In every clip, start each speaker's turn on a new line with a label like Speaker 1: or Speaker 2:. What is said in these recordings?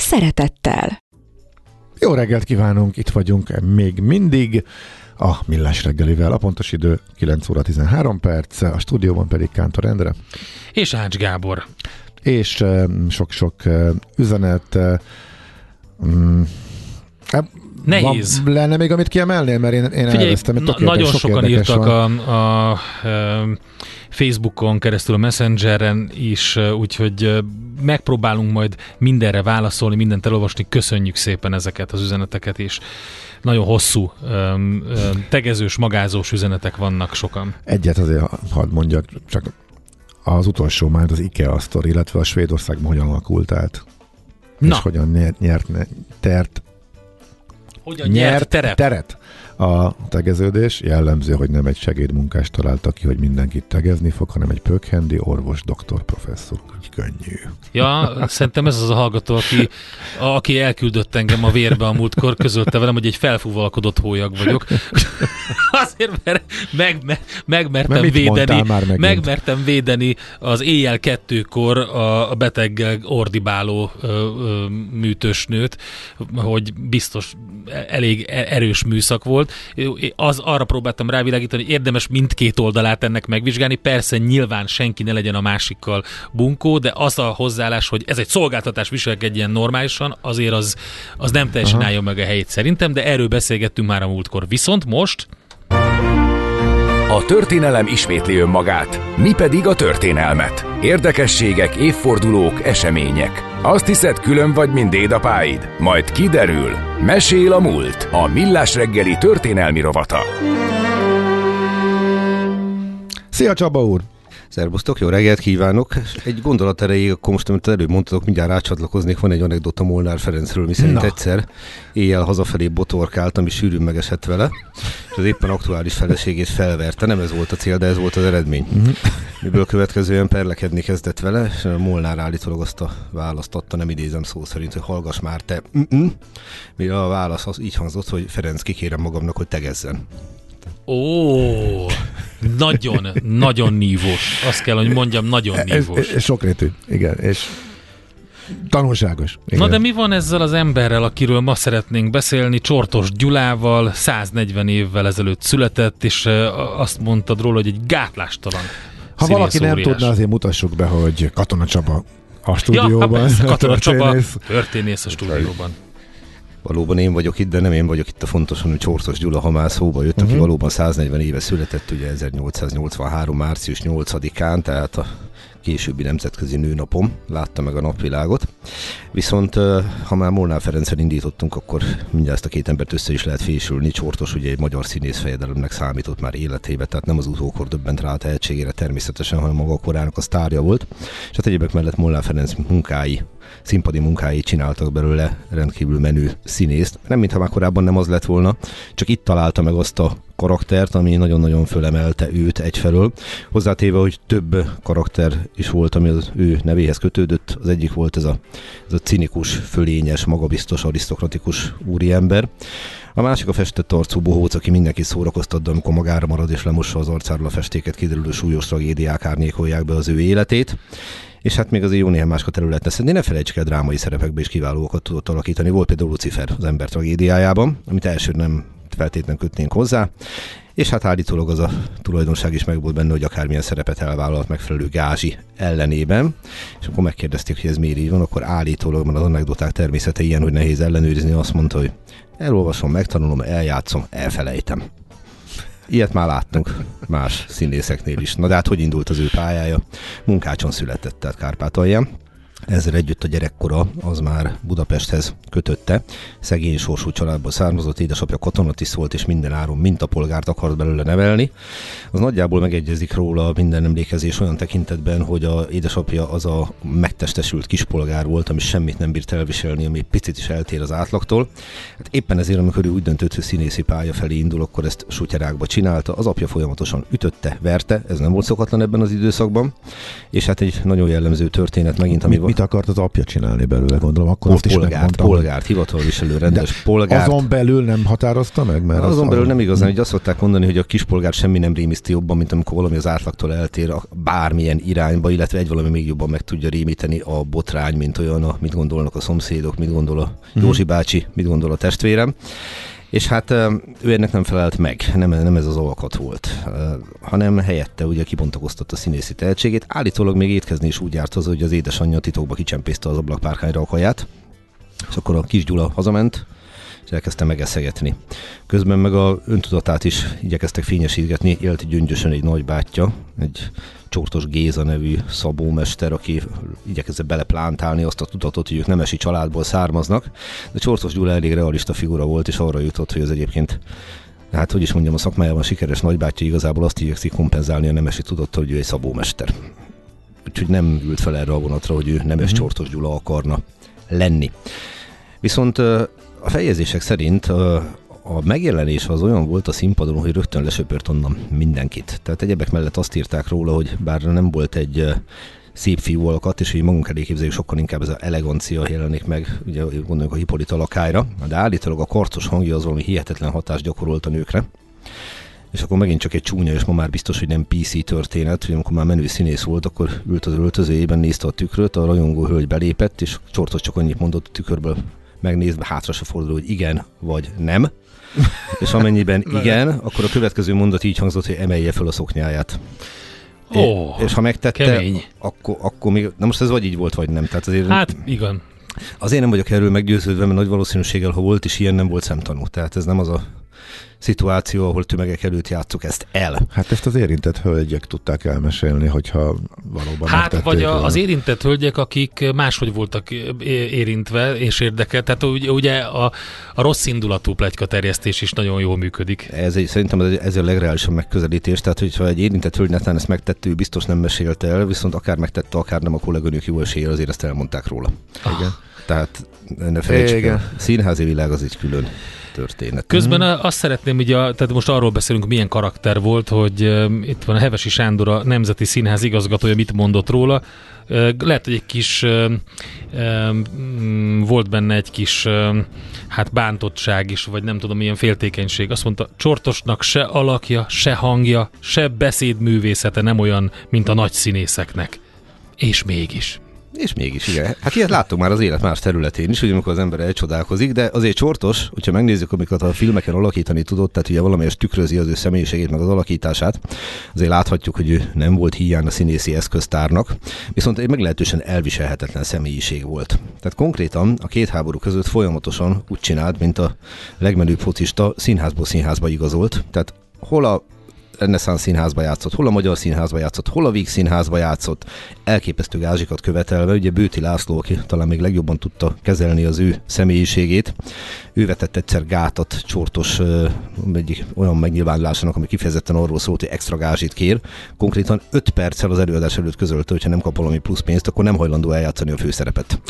Speaker 1: szeretettel.
Speaker 2: Jó reggelt kívánunk, itt vagyunk még mindig a Millás reggelivel. A pontos idő 9 óra 13 perc, a stúdióban pedig Kántor Endre.
Speaker 3: És Ács Gábor.
Speaker 2: És sok-sok uh, üzenet.
Speaker 3: Nehéz.
Speaker 2: Van, lenne még, amit kiemelnél, mert én, én
Speaker 3: Figyelj,
Speaker 2: elvesztem,
Speaker 3: na, nagyon sok sokan írtak a, a, a Facebookon keresztül, a Messengeren is, úgyhogy megpróbálunk majd mindenre válaszolni, mindent elolvasni. Köszönjük szépen ezeket az üzeneteket, és nagyon hosszú, um, tegezős, magázós üzenetek vannak sokan.
Speaker 2: Egyet azért hadd mondjak, csak az utolsó már az IKEA sztor, illetve a Svédországban hogyan alakult át. Na. És hogyan nyert, nyert tert
Speaker 3: hogyan nyert, nyert terep?
Speaker 2: teret a tegeződés. Jellemző, hogy nem egy segédmunkás találta ki, hogy mindenkit tegezni fog, hanem egy pökhendi orvos, doktor, professzor. Úgy könnyű.
Speaker 3: Ja, szerintem ez az a hallgató, aki, aki elküldött engem a vérbe a múltkor, közölte velem, hogy egy felfúvalkodott hólyag vagyok. Azért, mert meg, meg, megmertem mert védeni, már megmertem védeni az éjjel kettőkor a, a beteggel ordibáló ö, ö, műtősnőt, hogy biztos elég erős műszak volt. Az arra próbáltam rávilágítani, hogy érdemes mindkét oldalát ennek megvizsgálni. Persze nyilván senki ne legyen a másikkal bunkó, de az a hozzáállás, hogy ez egy szolgáltatás viselkedjen normálisan, azért az, az nem teljesen állja meg a helyét szerintem, de erről beszélgettünk már a múltkor. Viszont most
Speaker 4: a történelem ismétli önmagát, mi pedig a történelmet. Érdekességek, évfordulók, események. Azt hiszed, külön vagy, mint dédapáid? Majd kiderül. Mesél a múlt. A Millás reggeli történelmi rovata.
Speaker 2: Szia Csaba úr!
Speaker 5: Szerbusztok, jó reggelt kívánok! Egy gondolat erejéig, akkor most, amit előbb mondtatok, mindjárt rácsatlakoznék, van egy anekdota Molnár Ferencről, mi szerint Na. egyszer éjjel hazafelé botorkáltam, és sűrűn megesett vele, és az éppen aktuális feleségét felverte, nem ez volt a cél, de ez volt az eredmény. Uh-huh. Miből következően perlekedni kezdett vele, és Molnár állítólag azt a választ adta, nem idézem szó szerint, hogy hallgass már te, mire a válasz az így hangzott, hogy Ferenc, kikérem magamnak, hogy tegezzen.
Speaker 3: Ó, nagyon, nagyon nívós. Azt kell, hogy mondjam, nagyon nívós. Ez,
Speaker 2: ez sokrétű, igen, és tanulságos.
Speaker 3: Igen. Na de mi van ezzel az emberrel, akiről ma szeretnénk beszélni? Csortos Gyulával, 140 évvel ezelőtt született, és azt mondtad róla, hogy egy gátlástalan
Speaker 2: Ha valaki nem óriás. tudna, azért mutassuk be, hogy Katona Csaba a stúdióban. Ja,
Speaker 3: hát Katona Csaba történész a stúdióban
Speaker 5: valóban én vagyok itt, de nem én vagyok itt a fontos, hanem Csortos Gyula, ha már szóba jött, uh-huh. aki mhm. valóban 140 éve született, ugye 1883. március 8-án, tehát a későbbi nemzetközi nőnapom látta meg a napvilágot. Viszont ha már Molnár Ferencen indítottunk, akkor mindjárt a két embert össze is lehet fésülni. Csortos ugye egy magyar színész fejedelemnek számított már életébe, tehát nem az utókor döbbent rá a tehetségére természetesen, hanem maga a korának a sztárja volt. És hát egyébek mellett Molnár Ferenc munkái színpadi munkái csináltak belőle rendkívül menő színészt. Nem mintha már korábban nem az lett volna, csak itt találta meg azt a karaktert, ami nagyon-nagyon fölemelte őt egyfelől. Hozzátéve, hogy több karakter is volt, ami az ő nevéhez kötődött. Az egyik volt ez a, ez a cinikus, fölényes, magabiztos, arisztokratikus úriember. A másik a festett arcú bohóc, aki mindenki szórakoztat, de amikor magára marad és lemossa az arcáról a festéket, kiderülő súlyos tragédiák árnyékolják be az ő életét és hát még az jó néhány más terület lesz. De ne felejtsük el, drámai szerepekbe is kiválókat tudott alakítani. Volt például Lucifer az ember tragédiájában, amit első nem feltétlenül kötnénk hozzá, és hát állítólag az a tulajdonság is meg volt benne, hogy akármilyen szerepet elvállalt megfelelő gázsi ellenében, és akkor megkérdezték, hogy ez miért így van, akkor állítólag, mert az anekdoták természete ilyen, hogy nehéz ellenőrizni, azt mondta, hogy elolvasom, megtanulom, eljátszom, elfelejtem. Ilyet már láttunk más színészeknél is. Na de hát hogy indult az ő pályája? Munkácson született, tehát Kárpátalján. Ezzel együtt a gyerekkora az már Budapesthez kötötte. Szegény sorsú családból származott, édesapja katonatiszt volt, és minden áron mintapolgárt akart belőle nevelni. Az nagyjából megegyezik róla minden emlékezés olyan tekintetben, hogy a édesapja az a megtestesült kispolgár volt, ami semmit nem bírt elviselni, ami picit is eltér az átlagtól. Hát éppen ezért, amikor ő úgy döntött, hogy színészi pálya felé indul, akkor ezt sutyerákba csinálta. Az apja folyamatosan ütötte, verte, ez nem volt szokatlan ebben az időszakban. És hát egy nagyon jellemző történet megint, ami
Speaker 2: mit, akart az apja csinálni belőle, gondolom? Akkor
Speaker 5: azt is polgárt, polgárt, hivatalviselő, rendes De polgárt.
Speaker 2: Azon belül nem határozta meg?
Speaker 5: Mert azon az, belül nem igazán, hogy azt szokták mondani, hogy a kispolgár semmi nem rémiszti jobban, mint amikor valami az átlagtól eltér a bármilyen irányba, illetve egy valami még jobban meg tudja rémíteni a botrány, mint olyan, a, mit gondolnak a szomszédok, mit gondol a mhm. Józsi bácsi, mit gondol a testvérem. És hát ő ennek nem felelt meg, nem, nem ez az alkat volt, hanem helyette ugye kibontakoztatta a színészi tehetségét. Állítólag még étkezni is úgy járt az, hogy az édesanyja titokba kicsempészte az ablakpárkányra a kaját, és akkor a kis Gyula hazament, és elkezdte megeszegetni. Közben meg a öntudatát is igyekeztek fényesítgetni, élt gyöngyösen egy nagybátyja, egy Csortos Géza nevű szabómester, aki igyekezett beleplántálni azt a tudatot, hogy ők nemesi családból származnak, de Csortos Gyula elég realista figura volt, és arra jutott, hogy ez egyébként hát hogy is mondjam, a szakmájában sikeres nagybátyja igazából azt igyekszik kompenzálni a nemesi tudattal, hogy ő egy szabómester. Úgyhogy nem ült fel erre a vonatra, hogy ő nemes uh-huh. Csortos Gyula akarna lenni. Viszont a fejezések szerint a megjelenés az olyan volt a színpadon, hogy rögtön lesöpört onnan mindenkit. Tehát egyebek mellett azt írták róla, hogy bár nem volt egy szép fiú alkat, és hogy magunk elé képzeljük, sokkal inkább ez az elegancia jelenik meg, ugye gondoljuk a Hippolyta lakályra, de állítólag a karcos hangja az valami hihetetlen hatást gyakorolt a nőkre. És akkor megint csak egy csúnya, és ma már biztos, hogy nem PC történet, hogy amikor már menő színész volt, akkor ült az öltözőjében, nézte a tükröt, a rajongó hölgy belépett, és csortos csak annyit mondott a tükörből megnézve, hátra se fordul, hogy igen vagy nem. és amennyiben igen, akkor a következő mondat így hangzott, hogy emelje fel a szoknyáját.
Speaker 3: Oh,
Speaker 5: és ha megtette, kemény. Akkor, akkor még, na most ez vagy így volt, vagy nem. Tehát azért,
Speaker 3: hát igen.
Speaker 5: Azért nem vagyok erről meggyőződve, mert nagy valószínűséggel, ha volt is ilyen, nem volt szemtanú. Tehát ez nem az a szituáció, ahol tömegek előtt játszuk ezt el.
Speaker 2: Hát ezt az érintett hölgyek tudták elmesélni, hogyha valóban
Speaker 3: Hát vagy a, az érintett hölgyek, akik máshogy voltak érintve és érdekelt. Tehát ugye a, a rossz indulatú plegyka terjesztés is nagyon jól működik.
Speaker 5: Ez egy, szerintem ez, ez a legreálisabb megközelítés. Tehát, hogyha egy érintett hölgy netán ezt megtette, ő biztos nem mesélte el, viszont akár megtette, akár nem a kolléganők jó esélye, azért ezt elmondták róla.
Speaker 3: Ah. Igen.
Speaker 5: Tehát ne felejtsük el. Színházi világ az egy külön történet.
Speaker 3: Közben mm. azt szeretném, ugye, tehát most arról beszélünk, milyen karakter volt, hogy uh, itt van a Hevesi Sándor, a Nemzeti Színház igazgatója, mit mondott róla. Uh, lehet, hogy egy kis uh, um, volt benne egy kis uh, hát bántottság is, vagy nem tudom, milyen féltékenység. Azt mondta, csortosnak se alakja, se hangja, se beszédművészete nem olyan, mint a nagy színészeknek. És mégis.
Speaker 5: És mégis, igen. Hát ilyet láttunk már az élet más területén is, hogy amikor az ember elcsodálkozik, de azért csortos, hogyha megnézzük, amiket a filmeken alakítani tudott, tehát ugye valamelyest tükrözi az ő személyiségét, meg az alakítását, azért láthatjuk, hogy ő nem volt hiány a színészi eszköztárnak, viszont egy meglehetősen elviselhetetlen személyiség volt. Tehát konkrétan a két háború között folyamatosan úgy csinált, mint a legmenőbb focista, színházból színházba igazolt. Tehát hol a reneszánsz színházba játszott, hol a Magyar Színházba játszott, hol a Víg Színházba játszott, elképesztő gázsikat követelve, ugye Bőti László, aki talán még legjobban tudta kezelni az ő személyiségét, ő vetett egyszer gátat csortos egyik olyan megnyilvánulásának, ami kifejezetten arról szólt, hogy extra gázsit kér. Konkrétan 5 perccel az előadás előtt közölte, hogyha nem kap valami plusz pénzt, akkor nem hajlandó eljátszani a főszerepet.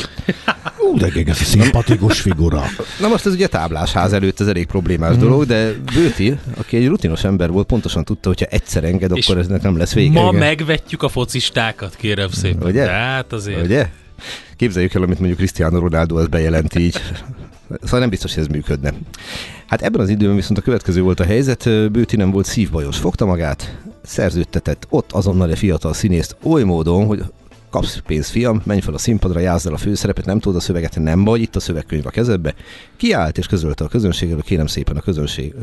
Speaker 2: Ú, de ez szimpatikus figura.
Speaker 5: Na most ez ugye táblásház előtt ez elég problémás mm. dolog, de Bőti, aki egy rutinos ember volt, pontosan tudta, hogyha egyszer enged, akkor ez nem lesz vége.
Speaker 3: Ma igen. megvetjük a focistákat, kérem szépen.
Speaker 5: Ugye?
Speaker 3: Hát azért.
Speaker 5: Ugye? Képzeljük el, amit mondjuk Cristiano Ronaldo az bejelenti így. Szóval nem biztos, hogy ez működne. Hát ebben az időben viszont a következő volt a helyzet, Bőti nem volt szívbajos, fogta magát, szerződtetett ott azonnal egy fiatal színészt oly módon, hogy kapsz pénzt, fiam, menj fel a színpadra, jázd el a főszerepet, nem tudod a szöveget, nem vagy, itt a szövegkönyv a kezedbe. Kiállt és közölte a közönséggel, kérem szépen a közönség.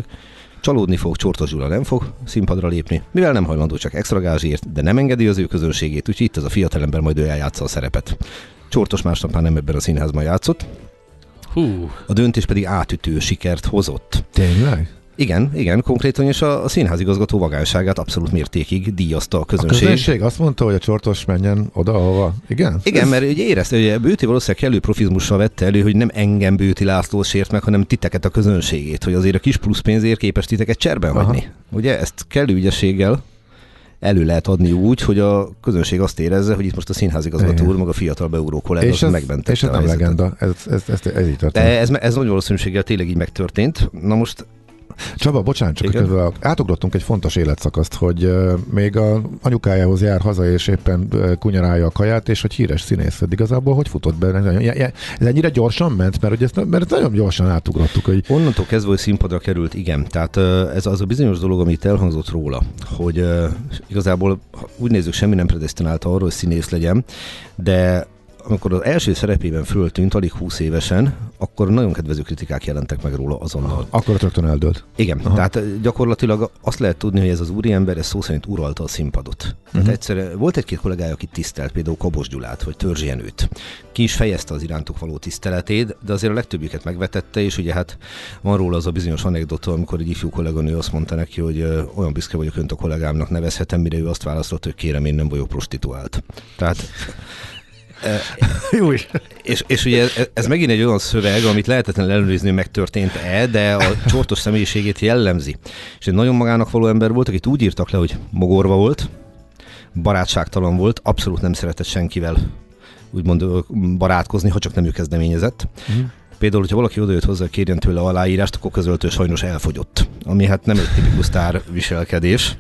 Speaker 5: Csalódni fog, Csortos Gyula nem fog színpadra lépni, mivel nem hajlandó csak extra gázsért, de nem engedi az ő közönségét, úgyhogy itt ez a fiatalember majd ő eljátsza a szerepet. Csortos másnap már nem ebben a színházban játszott,
Speaker 3: Hú.
Speaker 5: A döntés pedig átütő sikert hozott.
Speaker 2: Tényleg?
Speaker 5: Igen, igen, konkrétan is a, a színházigazgató vagányságát abszolút mértékig díjazta a
Speaker 2: A
Speaker 5: közönség.
Speaker 2: közönség azt mondta, hogy a csortos menjen oda, ahova. Igen?
Speaker 5: Igen, mert ugye érezte, hogy a Bőti valószínűleg kellő profizmussal vette elő, hogy nem engem Bőti László sért meg, hanem titeket a közönségét, hogy azért a kis plusz pénzért képes titeket cserben
Speaker 2: Aha.
Speaker 5: hagyni. Ugye ezt kellő ügyességgel elő lehet adni úgy, hogy a közönség azt érezze, hogy itt most a színházigazgató úr, meg a fiatal beuró kollega
Speaker 2: és
Speaker 5: az
Speaker 2: ez,
Speaker 5: megmentette
Speaker 2: és ez
Speaker 5: a
Speaker 2: nem legenda. Ez, ez, ez, ez, ez így történt.
Speaker 5: De ez, ez nagy valószínűséggel tényleg így megtörtént. Na most
Speaker 2: Csaba, bocsánat, csak
Speaker 5: Igen.
Speaker 2: közben átugrottunk egy fontos életszakaszt, hogy még a anyukájához jár haza, és éppen kunyarálja a kaját, és hogy híres színész. De igazából hogy futott be? Ez ennyire gyorsan ment? Mert, hogy ezt, mert nagyon gyorsan átugrottuk, hogy
Speaker 5: Onnantól kezdve, hogy színpadra került, igen. Tehát ez az a bizonyos dolog, amit elhangzott róla, hogy igazából úgy nézzük, semmi nem predestinálta arról, hogy színész legyen, de amikor az első szerepében föltűnt, alig 20 évesen, akkor nagyon kedvező kritikák jelentek meg róla azonnal.
Speaker 2: akkor rögtön eldőlt.
Speaker 5: Igen,
Speaker 2: Aha.
Speaker 5: Tehát ö, gyakorlatilag azt lehet tudni, hogy ez az úriember, ez szó szerint uralta a színpadot. Uh-huh. Tehát
Speaker 2: Mhm.
Speaker 5: egyszer volt egy-két kollégája, aki tisztelt, például Kabos Gyulát, vagy Törzs Jenőt. Ki is fejezte az irántuk való tiszteletét, de azért a legtöbbjüket megvetette, és ugye hát van róla az a bizonyos anekdota, amikor egy ifjú kolléganő azt mondta neki, hogy ö, olyan büszke vagyok önt a kollégámnak nevezhetem, mire ő azt válaszolt, hogy kérem, én nem vagyok prostituált. Tehát
Speaker 2: Jó
Speaker 5: és, és ugye ez, ez megint egy olyan szöveg, amit lehetetlen ellenőrizni, hogy megtörtént-e, de a csortos személyiségét jellemzi. És egy nagyon magának való ember volt, akit úgy írtak le, hogy mogorva volt, barátságtalan volt, abszolút nem szeretett senkivel úgymond barátkozni, ha csak nem ő kezdeményezett.
Speaker 2: Mhm.
Speaker 5: Például, hogyha valaki odajött hozzá, kérjen tőle aláírást, akkor közöltő sajnos elfogyott. Ami hát nem egy tipikus sztár viselkedés.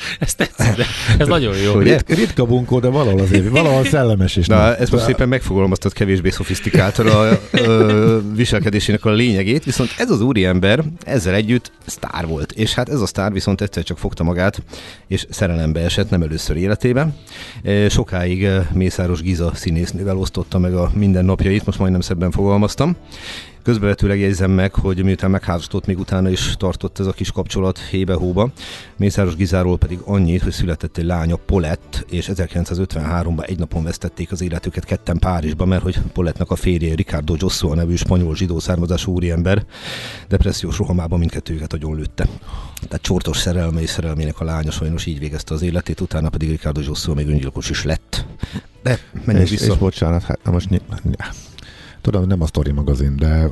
Speaker 3: Ez tetszik, de ez nagyon jó.
Speaker 2: Rit, ritka bunkó, de valahol azért, valahol szellemes is.
Speaker 5: Na,
Speaker 2: nem?
Speaker 5: ezt most szépen megfogalmaztad kevésbé szofisztikáltan a ö, viselkedésének a lényegét, viszont ez az úriember ezzel együtt sztár volt, és hát ez a sztár viszont egyszer csak fogta magát, és szerelembe esett, nem először életében. E, Sokáig e, Mészáros Giza színésznővel osztotta meg a mindennapjait, most majdnem szebben fogalmaztam. Közbevetőleg jegyzem meg, hogy miután megházasodott, még utána is tartott ez a kis kapcsolat hébe-hóba. Mészáros Gizáról pedig annyit, hogy született egy lánya, Polett, és 1953-ban egy napon vesztették az életüket ketten Párizsba, mert hogy Polettnek a férje Ricardo Josszua nevű spanyol zsidó származású úriember depressziós rohamában mindkettőjüket agyonlőtte. Tehát csortos szerelme és szerelmének a lánya sajnos így végezte az életét, utána pedig Ricardo Josszua még öngyilkos is lett. De menjünk
Speaker 2: és,
Speaker 5: vissza.
Speaker 2: és bocsánat, hát most ny- tudom, nem a Story magazin, de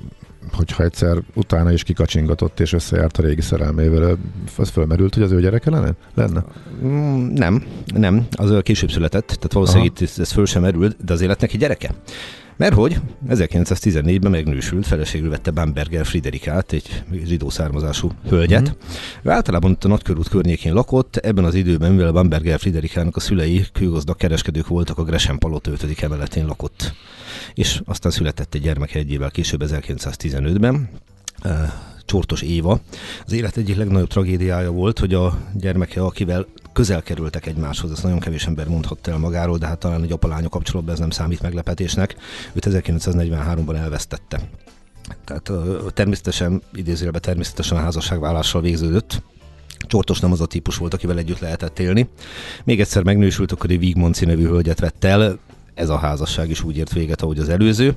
Speaker 2: hogyha egyszer utána is kikacsingatott és összejárt a régi szerelmével, az fölmerült, hogy az ő gyereke lenne? lenne?
Speaker 5: Mm, nem, nem, az ö, később született, tehát valószínűleg
Speaker 2: Aha.
Speaker 5: itt ez, föl sem merült, de az életnek egy gyereke. Mert hogy 1914-ben megnősült, feleségül vette Bamberger Friderikát, egy zsidó származású hölgyet.
Speaker 2: Mhm.
Speaker 5: Ő általában itt a Nagykörút környékén lakott, ebben az időben, mivel Bamberger Friderikának a szülei kőgazdag kereskedők voltak, a Gresham Palota 5. emeletén lakott. És aztán született egy gyermek egy évvel később, 1915-ben. Uh, Csortos Éva. Az élet egyik legnagyobb tragédiája volt, hogy a gyermeke, akivel közel kerültek egymáshoz, ezt nagyon kevés ember mondhatta el magáról, de hát talán egy apalánya kapcsolatban ez nem számít meglepetésnek. Őt 1943-ban elvesztette. Tehát természetesen, idézőjelben természetesen a házasságvállással végződött. Csortos nem az a típus volt, akivel együtt lehetett élni. Még egyszer megnősült, akkor egy Vigmonci nevű hölgyet vett el, ez a házasság is úgy ért véget, ahogy az előző.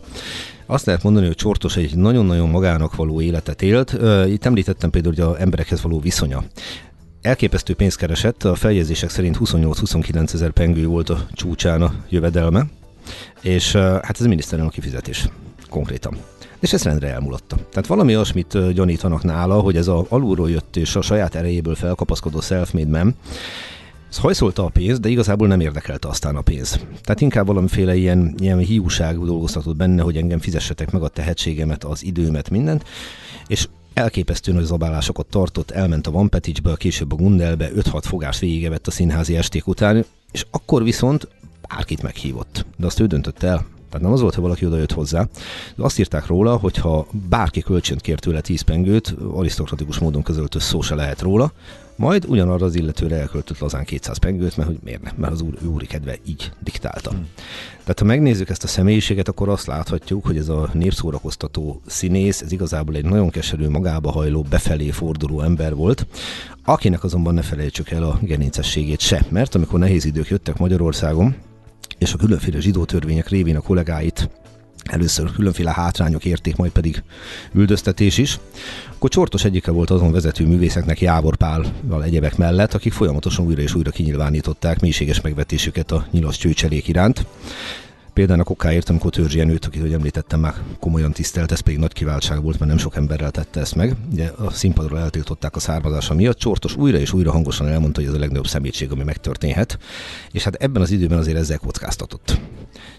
Speaker 5: Azt lehet mondani, hogy Csortos egy nagyon-nagyon magának való életet élt. Itt említettem például, hogy a emberekhez való viszonya. Elképesztő pénzt keresett, a feljegyzések szerint 28-29 ezer pengő volt a csúcsán a jövedelme, és hát ez miniszterelnök kifizetés konkrétan. És ezt rendre elmulatta. Tehát valami olyasmit gyanítanak nála, hogy ez a alulról jött és a saját erejéből felkapaszkodó self-made man, ez hajszolta a pénz, de igazából nem érdekelte aztán a pénz. Tehát inkább valamiféle ilyen, ilyen hiúság dolgoztatott benne, hogy engem fizessetek meg a tehetségemet, az időmet, mindent, és elképesztő nagy zabálásokat tartott, elment a Van Peticsbe, később a Gundelbe, 5-6 fogás végigevett a színházi esték után, és akkor viszont bárkit meghívott. De azt ő döntött el. Tehát nem az volt, hogy valaki oda jött hozzá. De azt írták róla, hogy ha bárki kölcsönt kér tőle 10 pengőt, arisztokratikus módon közölt szó se lehet róla, majd ugyanarra az illetőre elköltött lazán 200 pengőt, mert hogy miért nem, mert az úr, úri kedve így diktálta. Hmm. Tehát ha megnézzük ezt a személyiséget, akkor azt láthatjuk, hogy ez a népszórakoztató színész, ez igazából egy nagyon keserű, magába hajló, befelé forduló ember volt, akinek azonban ne felejtsük el a gerincességét se, mert amikor nehéz idők jöttek Magyarországon, és a különféle zsidó törvények révén a kollégáit először különféle hátrányok érték, majd pedig üldöztetés is. Akkor Csortos egyike volt azon vezető művészeknek Jávor Pálval egyebek mellett, akik folyamatosan újra és újra kinyilvánították mélységes megvetésüket a nyilas csőcselék iránt. Például a kokáért, amikor Törzsi Jenőt, akit hogy említettem már komolyan tisztelt, ez pedig nagy kiváltság volt, mert nem sok emberrel tette ezt meg. Ugye a színpadról eltiltották a származása miatt. Csortos újra és újra hangosan elmondta, hogy ez a legnagyobb szemétség, ami megtörténhet. És hát ebben az időben azért ezzel kockáztatott.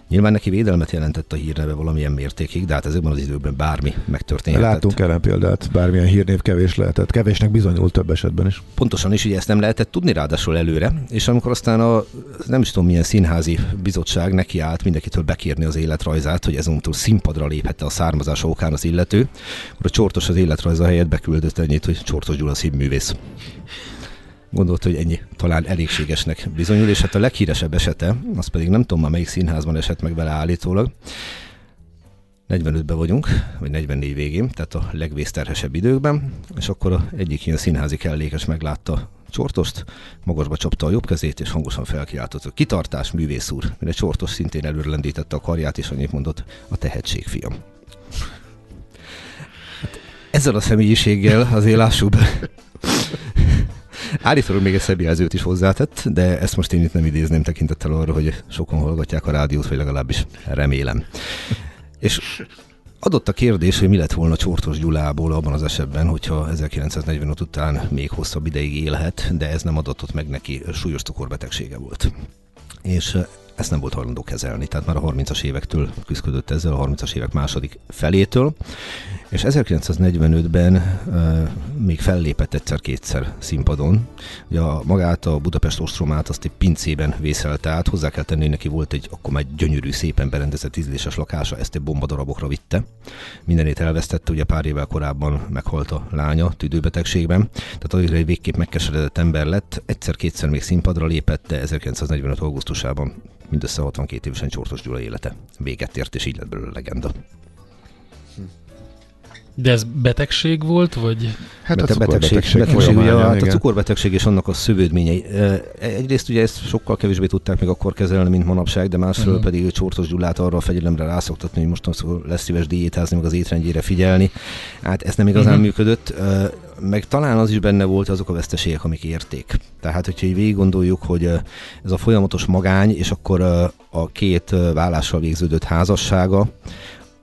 Speaker 5: Nyilván neki védelmet jelentett a hírneve valamilyen mértékig, de hát ezekben az időben bármi megtörténhetett.
Speaker 2: Látunk ellen példát, bármilyen hírnév kevés lehetett. Kevésnek bizonyult több esetben is.
Speaker 5: Pontosan is, ugye ezt nem lehetett tudni ráadásul előre, és amikor aztán a nem is tudom milyen színházi bizottság neki állt mindenkitől bekérni az életrajzát, hogy ezúttal színpadra léphette a származása okán az illető, akkor a csortos az életrajza helyett beküldött ennyit, hogy Csortos Gyula színművész gondolta, hogy ennyi talán elégségesnek bizonyul, és hát a leghíresebb esete, az pedig nem tudom már melyik színházban esett meg vele állítólag, 45-ben vagyunk, vagy 44 végén, tehát a legvészterhesebb időkben, és akkor a egyik ilyen színházi kellékes meglátta csortost, magasba csapta a jobb kezét, és hangosan felkiáltott, hogy kitartás, művész úr, mire csortos szintén előrelendítette a karját, és annyit mondott, a tehetség, fiam. Hát ezzel a személyiséggel azért lássuk Állítólag még egy szebb jelzőt is hozzátett, de ezt most én itt nem idézném tekintettel arra, hogy sokan hallgatják a rádiót, vagy legalábbis remélem. És Adott a kérdés, hogy mi lett volna Csortos Gyulából abban az esetben, hogyha 1945 után még hosszabb ideig élhet, de ez nem adatott meg neki, súlyos cukorbetegsége volt. És ezt nem volt hajlandó kezelni, tehát már a 30-as évektől küzdött ezzel, a 30-as évek második felétől, és 1945-ben uh, még fellépett egyszer-kétszer színpadon. Ugye a, magát a Budapest ostromát azt egy pincében vészelte át, hozzá kell tenni, neki volt egy akkor már gyönyörű, szépen berendezett ízléses lakása, ezt egy bombadarabokra vitte. Mindenét elvesztette, ugye pár évvel korábban meghalt a lánya tüdőbetegségben, tehát azért egy végképp megkeseredett ember lett, egyszer-kétszer még színpadra lépett, de 1945. augusztusában mindössze 62 évesen Csortos Gyula élete véget ért, és így lett belőle legenda.
Speaker 3: De ez betegség volt, vagy?
Speaker 5: Hát a cukorbetegség, betegség, betegség ugye, hát a cukorbetegség és annak a szövődményei. Egyrészt ugye ezt sokkal kevésbé tudták még akkor kezelni, mint manapság, de másról uh-huh. pedig Csortos Gyulát arra a fegyelemre rászoktatni, hogy most lesz szíves diétázni, meg az étrendjére figyelni. Hát ez nem igazán uh-huh. működött meg talán az is benne volt azok a veszteségek, amik érték. Tehát, hogyha így végig gondoljuk, hogy ez a folyamatos magány, és akkor a két vállással végződött házassága,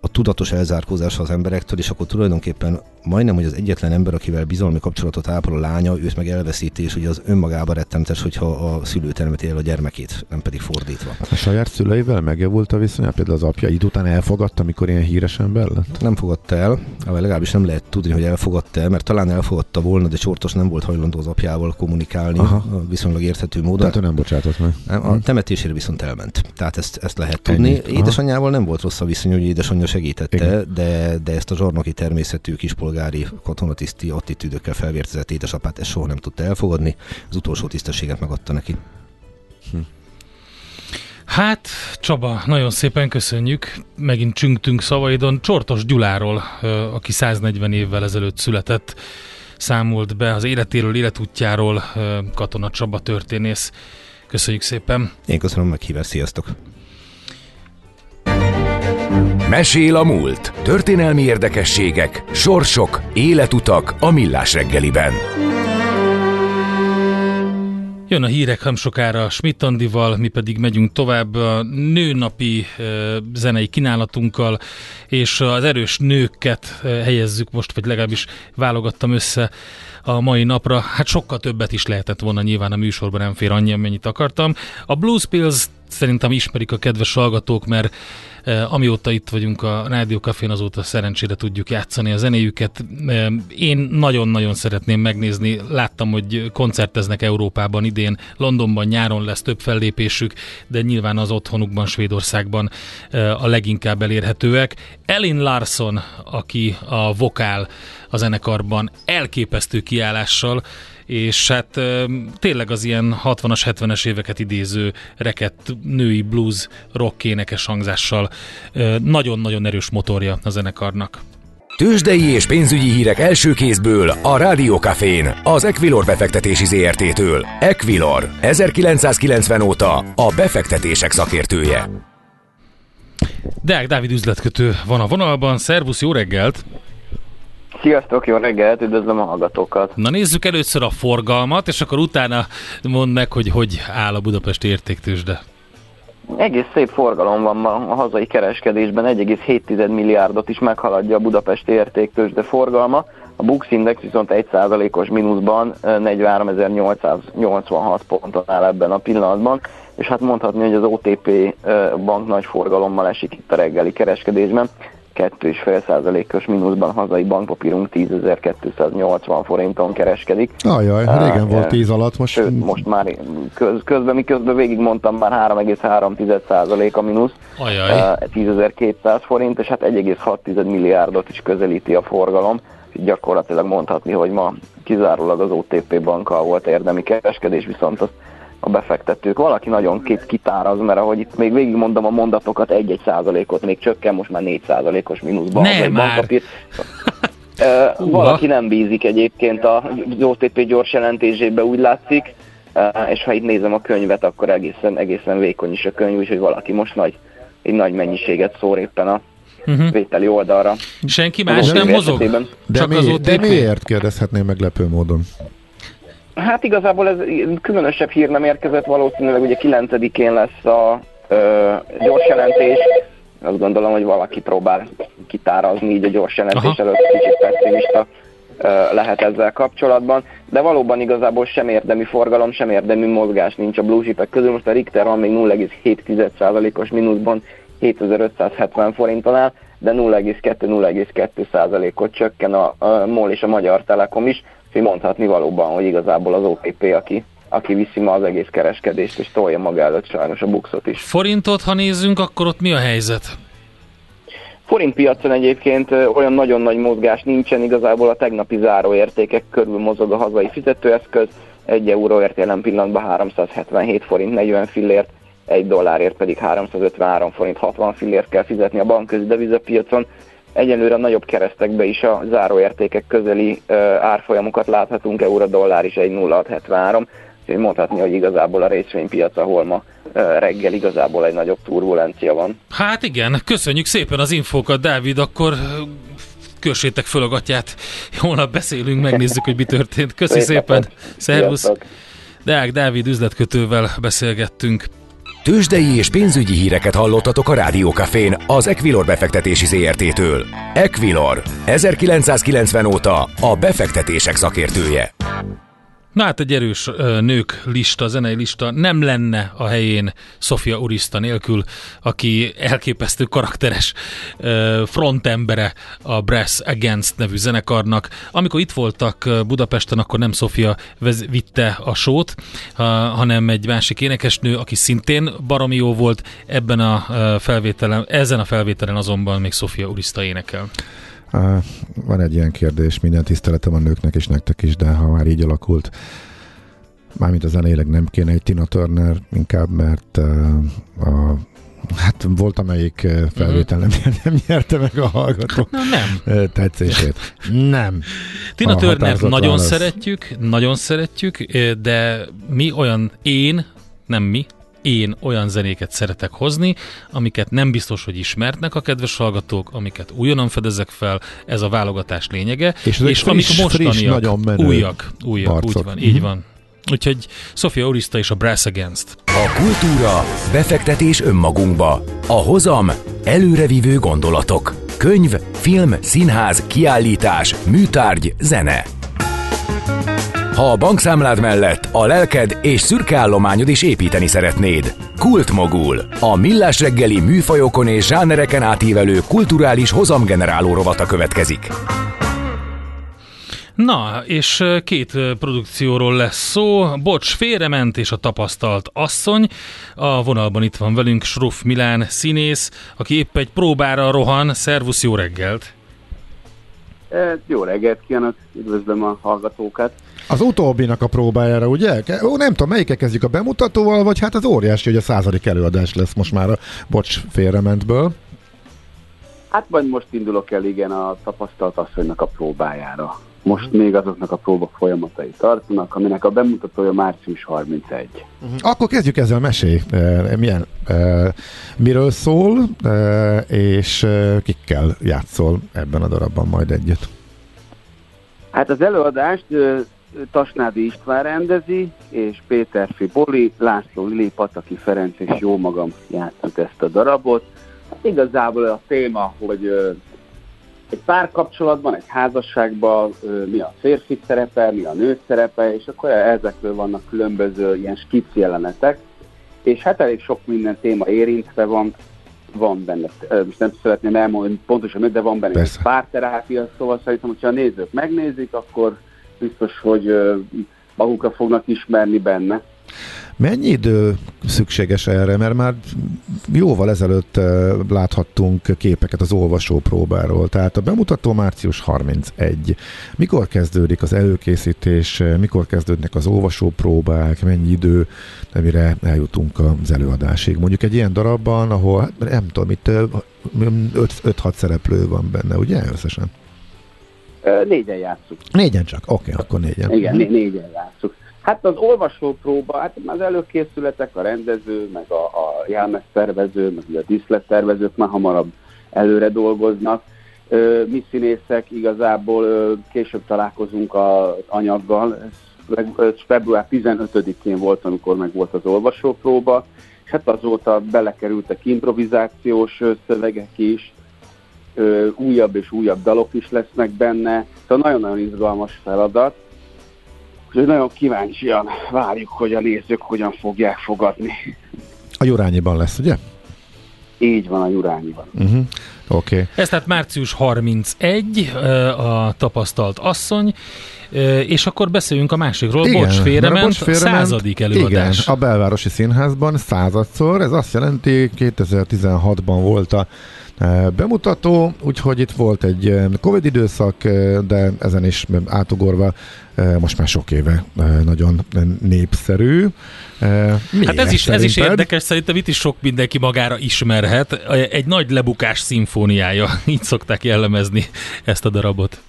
Speaker 5: a tudatos elzárkózása az emberektől, és akkor tulajdonképpen majdnem, hogy az egyetlen ember, akivel bizalmi kapcsolatot ápol a lánya, őt meg elveszíti, és ugye az önmagában rettentes, hogyha a szülő termeti el a gyermekét, nem pedig fordítva.
Speaker 2: A saját szüleivel megjavult a viszonya? Például az apja idő után elfogadta, amikor ilyen híres ember lett?
Speaker 5: Nem fogadta el, vagy legalábbis nem lehet tudni, hogy elfogadta el, mert talán elfogadta volna, de Csortos nem volt hajlandó az apjával kommunikálni Aha. viszonylag érthető módon.
Speaker 2: Tehát ő nem bocsátott meg.
Speaker 5: Nem, a temetésére viszont elment. Tehát ezt, ezt lehet tudni. Ennyi. Édesanyjával nem volt rossz a viszony, hogy édesanyja segítette, de, de ezt a zsarnoki természetű kispolgári katonatiszti attitűdökkel felvértezett édesapát ezt soha nem tudta elfogadni, az utolsó tisztességet megadta neki. Hm.
Speaker 3: Hát, Csaba, nagyon szépen köszönjük. Megint csüngtünk szavaidon. Csortos Gyuláról, aki 140 évvel ezelőtt született, számolt be az életéről, életútjáról Katona Csaba történész. Köszönjük szépen.
Speaker 5: Én köszönöm a meghívást, sziasztok!
Speaker 4: Mesél a múlt. Történelmi érdekességek, sorsok, életutak a millás reggeliben.
Speaker 3: Jön a hírek nem sokára Schmidt Andival, mi pedig megyünk tovább a nőnapi e, zenei kínálatunkkal, és az erős nőket helyezzük most, vagy legalábbis válogattam össze a mai napra. Hát sokkal többet is lehetett volna nyilván a műsorban, nem fér annyi, amennyit akartam. A Blues Pills szerintem ismerik a kedves hallgatók, mert Eh, amióta itt vagyunk a Rádió Cafén, azóta szerencsére tudjuk játszani a zenéjüket. Eh, én nagyon-nagyon szeretném megnézni, láttam, hogy koncerteznek Európában idén, Londonban nyáron lesz több fellépésük, de nyilván az otthonukban, Svédországban eh, a leginkább elérhetőek. Elin Larson, aki a vokál a zenekarban elképesztő kiállással, és hát tényleg az ilyen 60-as, 70-es éveket idéző rekett női blues rock énekes hangzással nagyon-nagyon erős motorja a zenekarnak.
Speaker 4: Tőzsdei és pénzügyi hírek első kézből a Rádiókafén, az Equilor befektetési ZRT-től. Equilor, 1990 óta a befektetések szakértője.
Speaker 3: Deák Dávid üzletkötő van a vonalban. Szervusz, jó reggelt!
Speaker 6: Sziasztok, jó reggelt, üdvözlöm a hallgatókat.
Speaker 3: Na nézzük először a forgalmat, és akkor utána mondd meg, hogy hogy áll a Budapesti értéktősde.
Speaker 6: Egész szép forgalom van ma a hazai kereskedésben, 1,7 milliárdot is meghaladja a Budapesti értéktősde forgalma. A Bux Index viszont 1%-os mínuszban 43.886 ponton áll ebben a pillanatban, és hát mondhatni, hogy az OTP bank nagy forgalommal esik itt a reggeli kereskedésben. 2,5%-os mínuszban hazai bankpapírunk 10.280 forinton kereskedik.
Speaker 2: Ajaj, régen volt 10 alatt, most...
Speaker 6: Sőt, most már köz, közben, miközben végig mondtam, már 3,3% a mínusz,
Speaker 3: Ajaj.
Speaker 6: 10.200 forint, és hát 1,6 milliárdot is közelíti a forgalom. Gyakorlatilag mondhatni, hogy ma kizárólag az OTP bankkal volt érdemi kereskedés, viszont azt a befektetők. Valaki nagyon két kitáraz, mert ahogy itt még végigmondom a mondatokat, egy-egy százalékot még csökken, most már négy százalékos mínuszban.
Speaker 3: Ne
Speaker 6: az
Speaker 3: már!
Speaker 6: Uh, valaki nem bízik egyébként az OTP gyors jelentésébe, úgy látszik, uh, és ha itt nézem a könyvet, akkor egészen, egészen vékony is a könyv, úgyhogy valaki most nagy, egy nagy mennyiséget szór éppen a
Speaker 3: Uh-huh.
Speaker 6: vételi oldalra.
Speaker 3: Senki más nem mozog?
Speaker 6: esetében.
Speaker 2: De,
Speaker 3: Csak
Speaker 2: mi,
Speaker 3: az
Speaker 2: de
Speaker 3: OTP?
Speaker 2: miért kérdezhetném meglepő módon?
Speaker 6: Hát igazából ez különösebb hír nem érkezett, valószínűleg ugye 9-én lesz a ö, gyors jelentés. Azt gondolom, hogy valaki próbál kitárazni így a gyors jelentés
Speaker 3: Aha.
Speaker 6: előtt, kicsit pessimista lehet ezzel kapcsolatban, de valóban igazából sem érdemi forgalom, sem érdemi mozgás nincs a blue chipek közül. Most a Richter van még 0,7%-os mínuszban 7570 forinton áll, de 0,2-0,2%-ot csökken a, a MOL és a Magyar Telekom is, úgyhogy mondhatni valóban, hogy igazából az OTP, aki, aki viszi ma az egész kereskedést, és tolja maga előtt sajnos a buxot is.
Speaker 3: Forintot, ha nézzünk, akkor ott mi a helyzet?
Speaker 6: Forint piacon egyébként olyan nagyon nagy mozgás nincsen, igazából a tegnapi záróértékek körül mozog a hazai fizetőeszköz, 1 euróért jelen pillanatban 377 forint 40 fillért, 1 dollárért pedig 353 forint 60 fillért kell fizetni a bankközi devizapiacon. Egyelőre a nagyobb keresztekbe is a záróértékek közeli árfolyamokat láthatunk, euró-dollár is 1,0673, úgyhogy mondhatni, hogy igazából a részvénypiac, ahol ma reggel igazából egy nagyobb turbulencia van.
Speaker 3: Hát igen, köszönjük szépen az infókat, Dávid, akkor kössétek föl a gatyát. Holnap beszélünk, megnézzük, hogy mi történt. Köszi
Speaker 6: Szép
Speaker 3: szépen, szervusz. Deák Dávid üzletkötővel beszélgettünk.
Speaker 4: Tőzsdei és pénzügyi híreket hallottatok a Rádiókafén az Equilor befektetési ZRT-től. Equilor, 1990 óta a befektetések szakértője.
Speaker 3: Na hát egy erős ö, nők lista, zenei lista nem lenne a helyén Sofia Urista nélkül, aki elképesztő karakteres ö, frontembere a Brass Against nevű zenekarnak. Amikor itt voltak Budapesten, akkor nem Sofia vitte a sót, ha, hanem egy másik énekesnő, aki szintén baromi jó volt. Ebben a felvételen, ezen a felvételen azonban még Sofia Urista énekel.
Speaker 2: Van egy ilyen kérdés, minden tiszteletem a nőknek és nektek is, de ha már így alakult, mármint a zenéleg nem kéne egy Tina Turner, inkább, mert uh, a Hát volt, amelyik felvétel nem, nem nyerte meg a hallgatók
Speaker 3: Na nem.
Speaker 2: tetszését. Nem.
Speaker 3: Tina Turner nagyon
Speaker 2: válasz.
Speaker 3: szeretjük, nagyon szeretjük, de mi olyan, én, nem mi, én olyan zenéket szeretek hozni, amiket nem biztos, hogy ismertnek a kedves hallgatók, amiket újonnan fedezek fel, ez a válogatás lényege,
Speaker 2: És ezek
Speaker 3: és
Speaker 2: friss-
Speaker 3: amik
Speaker 2: friss,
Speaker 3: mostaniak,
Speaker 2: nagyon menő
Speaker 3: újak, újak, úgy
Speaker 2: arcok.
Speaker 3: van,
Speaker 2: Mhm.
Speaker 3: így van. Úgyhogy Sofia Orista és a Brass Against.
Speaker 4: A kultúra, befektetés önmagunkba. A hozam, előrevívő gondolatok. Könyv, film, színház, kiállítás, műtárgy, zene. Ha a bankszámlád mellett a lelked és szürke állományod is építeni szeretnéd. Kultmogul. A millás reggeli műfajokon és zsánereken átívelő kulturális hozamgeneráló rovata következik.
Speaker 3: Na, és két produkcióról lesz szó. Bocs, félrement és a tapasztalt asszony. A vonalban itt van velünk Sruff Milán színész, aki épp egy próbára rohan. Szervusz, jó reggelt!
Speaker 7: Jó reggelt kívánok, üdvözlöm a hallgatókat.
Speaker 2: Az utóbbinak a próbájára, ugye? Ó, nem tudom, melyikkel kezdjük a bemutatóval, vagy hát az óriási, hogy a századik előadás lesz most már a Bocs félrementből.
Speaker 7: Hát majd most indulok el igen a tapasztalt asszonynak a próbájára. most még azoknak a próba folyamatai tartanak, aminek a bemutatója március 31.
Speaker 2: Akkor kezdjük ezzel a mesé. E, milyen, e, miről szól, e, és kikkel játszol ebben a darabban majd együtt?
Speaker 7: Hát az előadást Tasnádi István rendezi, és Péter Boli, László Lili, Pataki Ferenc és jó magam játszunk ezt a darabot. Igazából a téma, hogy egy párkapcsolatban, egy házasságban mi a férfi szerepe, mi a nő szerepe, és akkor ezekről vannak különböző ilyen skic jelenetek, és hát elég sok minden téma érintve van, van benne, most nem szeretném elmondani pontosan, de van benne Persze. egy párterápia, szóval szerintem, hogyha a nézők megnézik, akkor biztos, hogy magukra fognak ismerni benne.
Speaker 2: Mennyi idő szükséges erre? Mert már jóval ezelőtt láthattunk képeket az olvasó próbáról. Tehát a bemutató március 31. Mikor kezdődik az előkészítés, mikor kezdődnek az olvasó próbák, mennyi idő, mire eljutunk az előadásig? Mondjuk egy ilyen darabban, ahol hát nem tudom, itt 5-6 szereplő van benne, ugye összesen?
Speaker 7: Négyen játszunk.
Speaker 2: Négyen csak? Oké, okay, akkor négyen.
Speaker 7: Igen, né- négyen játszunk. Hát az olvasó próba, hát az előkészületek, a rendező, meg a, a jelmeztervező, meg a díszlettervezők már hamarabb előre dolgoznak. Mi színészek igazából később találkozunk az anyaggal, február 15-én volt, amikor meg volt az olvasópróba, és hát azóta belekerültek improvizációs szövegek is, ö, újabb és újabb dalok is lesznek benne, szóval nagyon-nagyon izgalmas feladat, Úgyhogy nagyon kíváncsian várjuk, hogy a nézők hogyan fogják fogadni.
Speaker 2: A Jurányiban lesz, ugye?
Speaker 7: Így van, a Jurányiban.
Speaker 2: Uh-huh. Oké. Okay.
Speaker 3: Ez tehát március 31, a tapasztalt asszony, és akkor beszéljünk a másikról. Igen, Bocs, félrement, Bocs, félrement századik előadás.
Speaker 2: Igen, a belvárosi színházban századszor, ez azt jelenti, 2016-ban volt a bemutató, úgyhogy itt volt egy Covid időszak, de ezen is átugorva most már sok éve nagyon népszerű.
Speaker 3: Miért hát ez is, ez is érdekes, szerintem itt is sok mindenki magára ismerhet. Egy nagy lebukás szimfóniája, így szokták jellemezni ezt a darabot.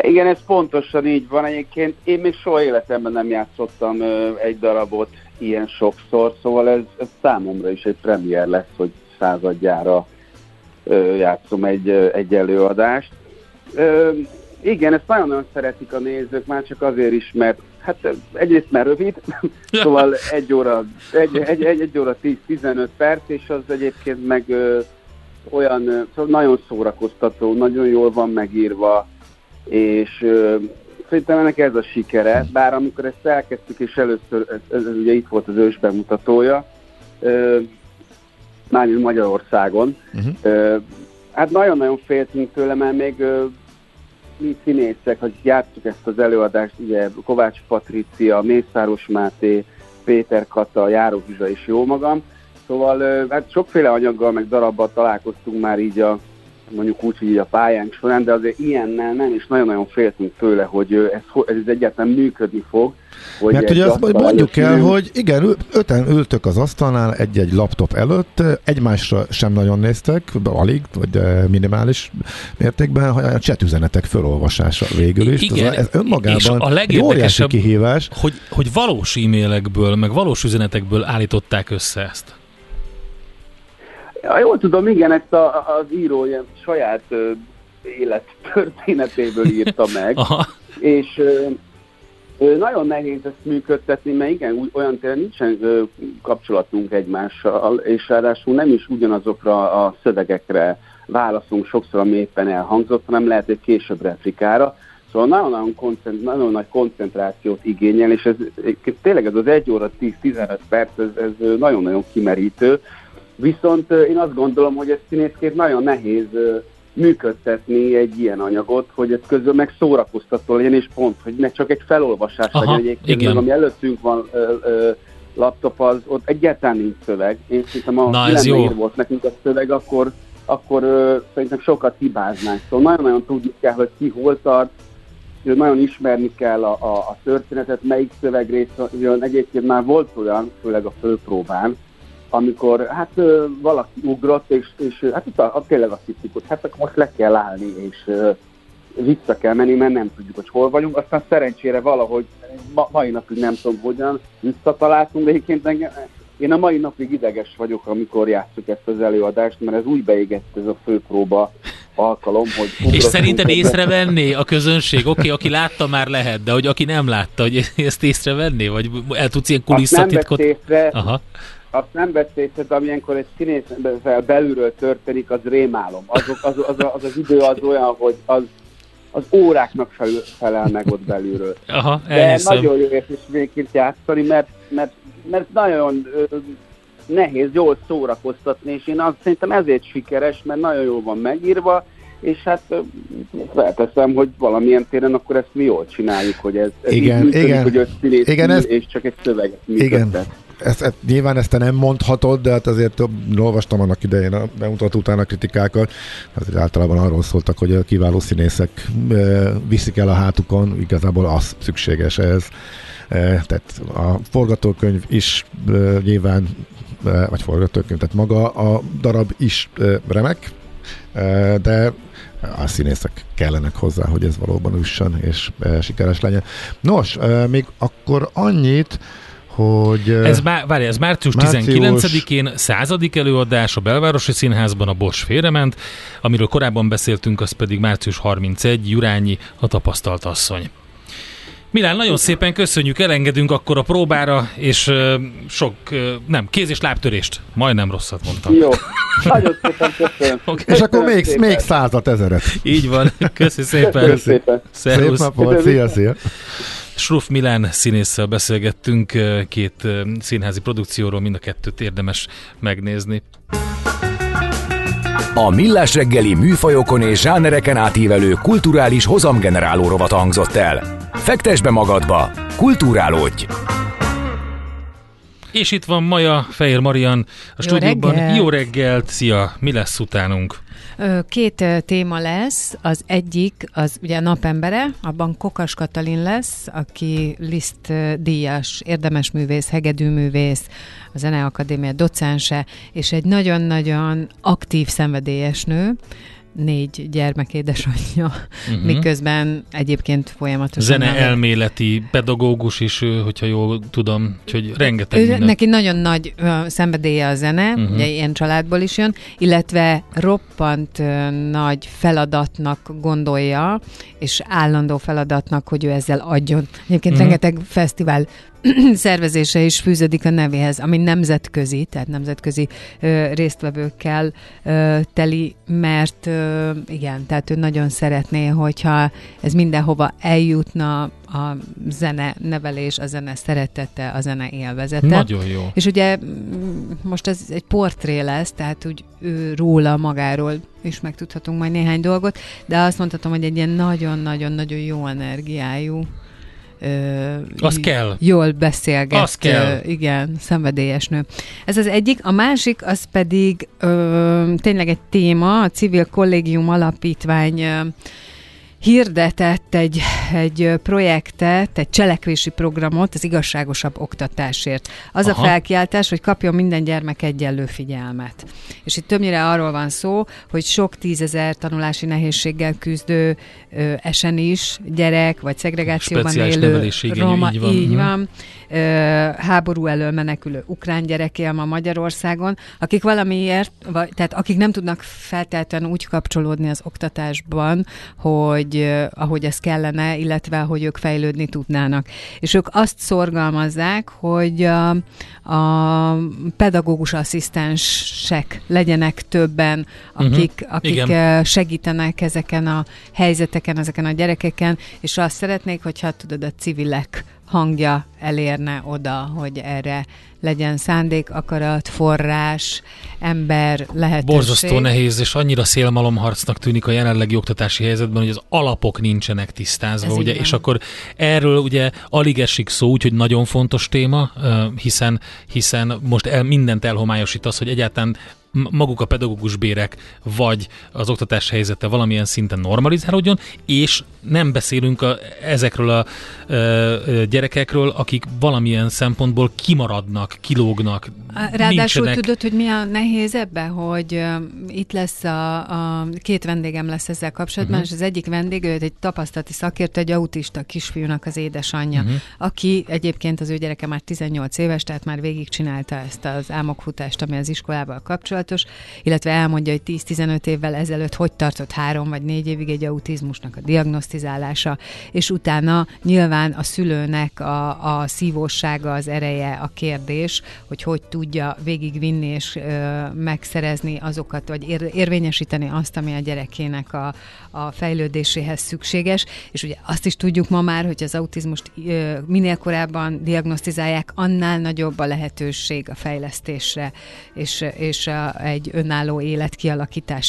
Speaker 7: Igen, ez pontosan így van. Egyébként én még soha életemben nem játszottam egy darabot ilyen sokszor, szóval ez, ez számomra is egy premier lesz, hogy századjára játszom egy, egy előadást. Igen, ezt nagyon-nagyon szeretik a nézők, már csak azért is, mert hát egyrészt mert rövid, szóval egy óra, egy, egy, egy, egy óra 10-15 perc, és az egyébként meg olyan, ö, szóval nagyon szórakoztató, nagyon jól van megírva, és ö, szerintem ennek ez a sikere, bár amikor ezt elkezdtük, és először, ez, ez, ez ugye itt volt az ős bemutatója, ö, mármint Magyarországon. Uh-huh. Hát nagyon-nagyon féltünk tőle, mert még mi színészek, hogy játszuk ezt az előadást, ugye Kovács Patricia, Mészáros Máté, Péter Kata, Járó Zsuzsa és jó magam. Szóval hát sokféle anyaggal, meg darabbal találkoztunk már így a mondjuk úgy, hogy így a pályánk során, de azért ilyennel nem, és nagyon-nagyon féltünk tőle, hogy ez, ez egyáltalán működni fog.
Speaker 2: Hogy Mert ugye azt mondjuk el, hogy igen, öten ültök az asztalnál egy-egy laptop előtt, egymásra sem nagyon néztek, alig, vagy minimális mértékben, a chat üzenetek felolvasása végül is. Igen, ez önmagában és a egy óriási kihívás.
Speaker 3: Hogy, hogy valós e-mailekből, meg valós üzenetekből állították össze ezt.
Speaker 7: Ja, jól tudom, igen, ezt a, az író ilyen saját ö, élet történetéből írta meg, és ö, ö, nagyon nehéz ezt működtetni, mert igen, olyan tényleg nincsen ö, kapcsolatunk egymással, és ráadásul nem is ugyanazokra a szövegekre válaszunk sokszor, ami éppen elhangzott, hanem lehet egy később replikára. Szóval nagyon-nagyon, koncentrá- nagyon nagy koncentrációt igényel, és ez tényleg ez az 1 óra 10-15 perc, ez, ez nagyon-nagyon kimerítő, Viszont én azt gondolom, hogy ez színészként nagyon nehéz működtetni egy ilyen anyagot, hogy ez közül meg szórakoztató legyen, és pont, hogy ne csak egy felolvasás Aha, legyen egyébként, igen. ami előttünk van ö, ö, laptop, az ott egyáltalán nincs szöveg. Én szerintem, ha Na, ez jó. volt nekünk a szöveg, akkor, akkor ö, szerintem sokat hibáznánk. Szóval nagyon-nagyon tudni kell, hogy ki hol tart, nagyon ismerni kell a, a, a történetet, melyik szövegrész jön. Egyébként már volt olyan, főleg a főpróbán, amikor hát valaki ugrott, és, és hát itt a, a, tényleg azt hittük, hogy hát akkor most le kell állni, és, vissza kell menni, mert nem tudjuk, hogy hol vagyunk. Aztán szerencsére valahogy ma, mai napig nem tudom hogyan visszataláltunk, de egyébként engem, én a mai napig ideges vagyok, amikor játszuk ezt az előadást, mert ez úgy beégett ez a főpróba alkalom, hogy...
Speaker 3: És szerinted észrevenné a közönség? Oké, okay, aki látta már lehet, de hogy aki nem látta, hogy ezt észrevenné? Vagy el tudsz ilyen kulisszatitkot?
Speaker 7: Azt nem észre, Aha. Azt nem vett észre, de amilyenkor egy színész belülről történik, az rémálom. Az, az, az, az, az idő az olyan, hogy az, az óráknak felül, felel meg ott belülről.
Speaker 3: Aha,
Speaker 7: De nagyon jó érzés játszani, mert, mert, mert nagyon nehéz jól szórakoztatni, és én azt szerintem ezért sikeres, mert nagyon jól van megírva, és hát felteszem, hogy valamilyen téren akkor ezt mi jól csináljuk, hogy ez, ez
Speaker 2: igen,
Speaker 7: működik,
Speaker 2: igen,
Speaker 7: hogy öt
Speaker 2: igen, ez,
Speaker 7: és csak egy szöveget működtet.
Speaker 2: Igen. Ezt, ezt, nyilván ezt te nem mondhatod, de hát azért több, olvastam annak idején a bemutató után a kritikákat, azért általában arról szóltak, hogy a kiváló színészek e, viszik el a hátukon, igazából az szükséges ez. E, tehát a forgatókönyv is e, nyilván vagy forgatókönyv, tehát maga a darab is remek, de a színészek kellenek hozzá, hogy ez valóban üssön és sikeres legyen. Nos, még akkor annyit, hogy...
Speaker 3: Ez, má, várj, ez március, március 19-én századik előadás a Belvárosi Színházban, a Bosch félrement, amiről korábban beszéltünk, az pedig március 31, Jurányi, a tapasztalt asszony. Milán, nagyon szépen köszönjük, elengedünk akkor a próbára, és uh, sok, uh, nem, kéz- és lábtörést. Majdnem rosszat mondtam.
Speaker 7: Jó, nagyon szépen köszönöm.
Speaker 2: Okay. És akkor még, szépen. még százat, ezeret.
Speaker 3: Így van, köszi szépen.
Speaker 7: Köszönöm szépen.
Speaker 2: Szervusz. Szép napot, szia, szia.
Speaker 3: Sruf Milán színésszel beszélgettünk, két színházi produkcióról, mind a kettőt érdemes megnézni.
Speaker 4: A Millás reggeli műfajokon és zsánereken átívelő kulturális hozamgeneráló rovat hangzott el. Fektes be magadba, kulturálódj!
Speaker 3: És itt van Maja Fehér Marian a Jó stúdióban. Reggelt. Jó reggelt! Szia! Mi lesz utánunk?
Speaker 8: Két téma lesz. Az egyik, az ugye napembere, abban Kokas Katalin lesz, aki Liszt díjas, érdemes művész, hegedűművész, a Zeneakadémia docense, és egy nagyon-nagyon aktív szenvedélyes nő, négy gyermek édesanyja, uh-huh. miközben egyébként folyamatosan...
Speaker 3: Zene elméleti pedagógus is, hogyha jól tudom, hogy rengeteg ő.
Speaker 8: Neki nagyon nagy uh, szenvedélye a zene, uh-huh. ugye ilyen családból is jön, illetve roppant uh, nagy feladatnak gondolja, és állandó feladatnak, hogy ő ezzel adjon. Egyébként uh-huh. rengeteg fesztivál szervezése is fűződik a nevéhez, ami nemzetközi, tehát nemzetközi ö, résztvevőkkel ö, teli, mert ö, igen, tehát ő nagyon szeretné, hogyha ez mindenhova eljutna a zene nevelés, a zene szeretete, a zene élvezete.
Speaker 3: Nagyon jó.
Speaker 8: És ugye most ez egy portré lesz, tehát úgy ő róla magáról is megtudhatunk majd néhány dolgot, de azt mondhatom, hogy egy ilyen nagyon-nagyon-nagyon jó energiájú
Speaker 3: az kell.
Speaker 8: Jól beszélget.
Speaker 3: Az kell.
Speaker 8: Igen, szenvedélyes nő. Ez az egyik. A másik, az pedig ö, tényleg egy téma, a Civil Kollégium Alapítvány ö, hirdetett egy, egy projektet, egy cselekvési programot az igazságosabb oktatásért. Az Aha. a felkiáltás, hogy kapjon minden gyermek egyenlő figyelmet. És itt többnyire arról van szó, hogy sok tízezer tanulási nehézséggel küzdő ö, esen is gyerek, vagy szegregációban
Speaker 3: Speciális
Speaker 8: élő
Speaker 3: roma, így van.
Speaker 8: Így mhm. van ö, háború elől menekülő ukrán gyerek él ma Magyarországon, akik valamiért, vagy, tehát akik nem tudnak feltétlenül úgy kapcsolódni az oktatásban, hogy uh, ahogy ez kellene, illetve hogy ők fejlődni tudnának. És ők azt szorgalmazzák, hogy a, a pedagógus asszisztensek legyenek többen, mhm. akik, uh-huh. akik Igen. segítenek ezeken a helyzeteken, ezeken a gyerekeken, és azt szeretnék, hogyha tudod, a civilek hangja elérne oda, hogy erre legyen szándék, akarat, forrás, ember, lehetőség.
Speaker 3: Borzasztó nehéz, és annyira szélmalomharcnak tűnik a jelenlegi oktatási helyzetben, hogy az alapok nincsenek tisztázva, Ez ugye, és akkor erről ugye alig esik szó, úgyhogy nagyon fontos téma, hiszen, hiszen most el, mindent elhomályosít az, hogy egyáltalán maguk a pedagógus bérek, vagy az oktatás helyzete valamilyen szinten normalizálódjon, és nem beszélünk a, ezekről a ö, gyerekekről, akik valamilyen szempontból kimaradnak, kilógnak.
Speaker 8: Ráadásul nincsenek... tudod, hogy mi a nehéz ebbe, hogy uh, itt lesz a, a két vendégem lesz ezzel kapcsolatban, uh-huh. és az egyik vendég, ő egy tapasztalati szakértő, egy autista kisfiúnak az édesanyja, uh-huh. aki egyébként az ő gyereke már 18 éves, tehát már végigcsinálta ezt az álmokfutást, ami az iskolával kapcsolatos, illetve elmondja, hogy 10-15 évvel ezelőtt hogy tartott három vagy négy évig egy autizmusnak a diagnosztizálása, és utána nyilván a szülőnek a, a szívósága, az ereje a kérdés, hogy hogy tudja végigvinni és ö, megszerezni azokat, vagy ér, érvényesíteni azt, ami a gyerekének a, a fejlődéséhez szükséges, és ugye azt is tudjuk ma már, hogy az autizmust ö, minél korábban diagnosztizálják, annál nagyobb a lehetőség a fejlesztésre, és, és a, egy önálló élet kialakítására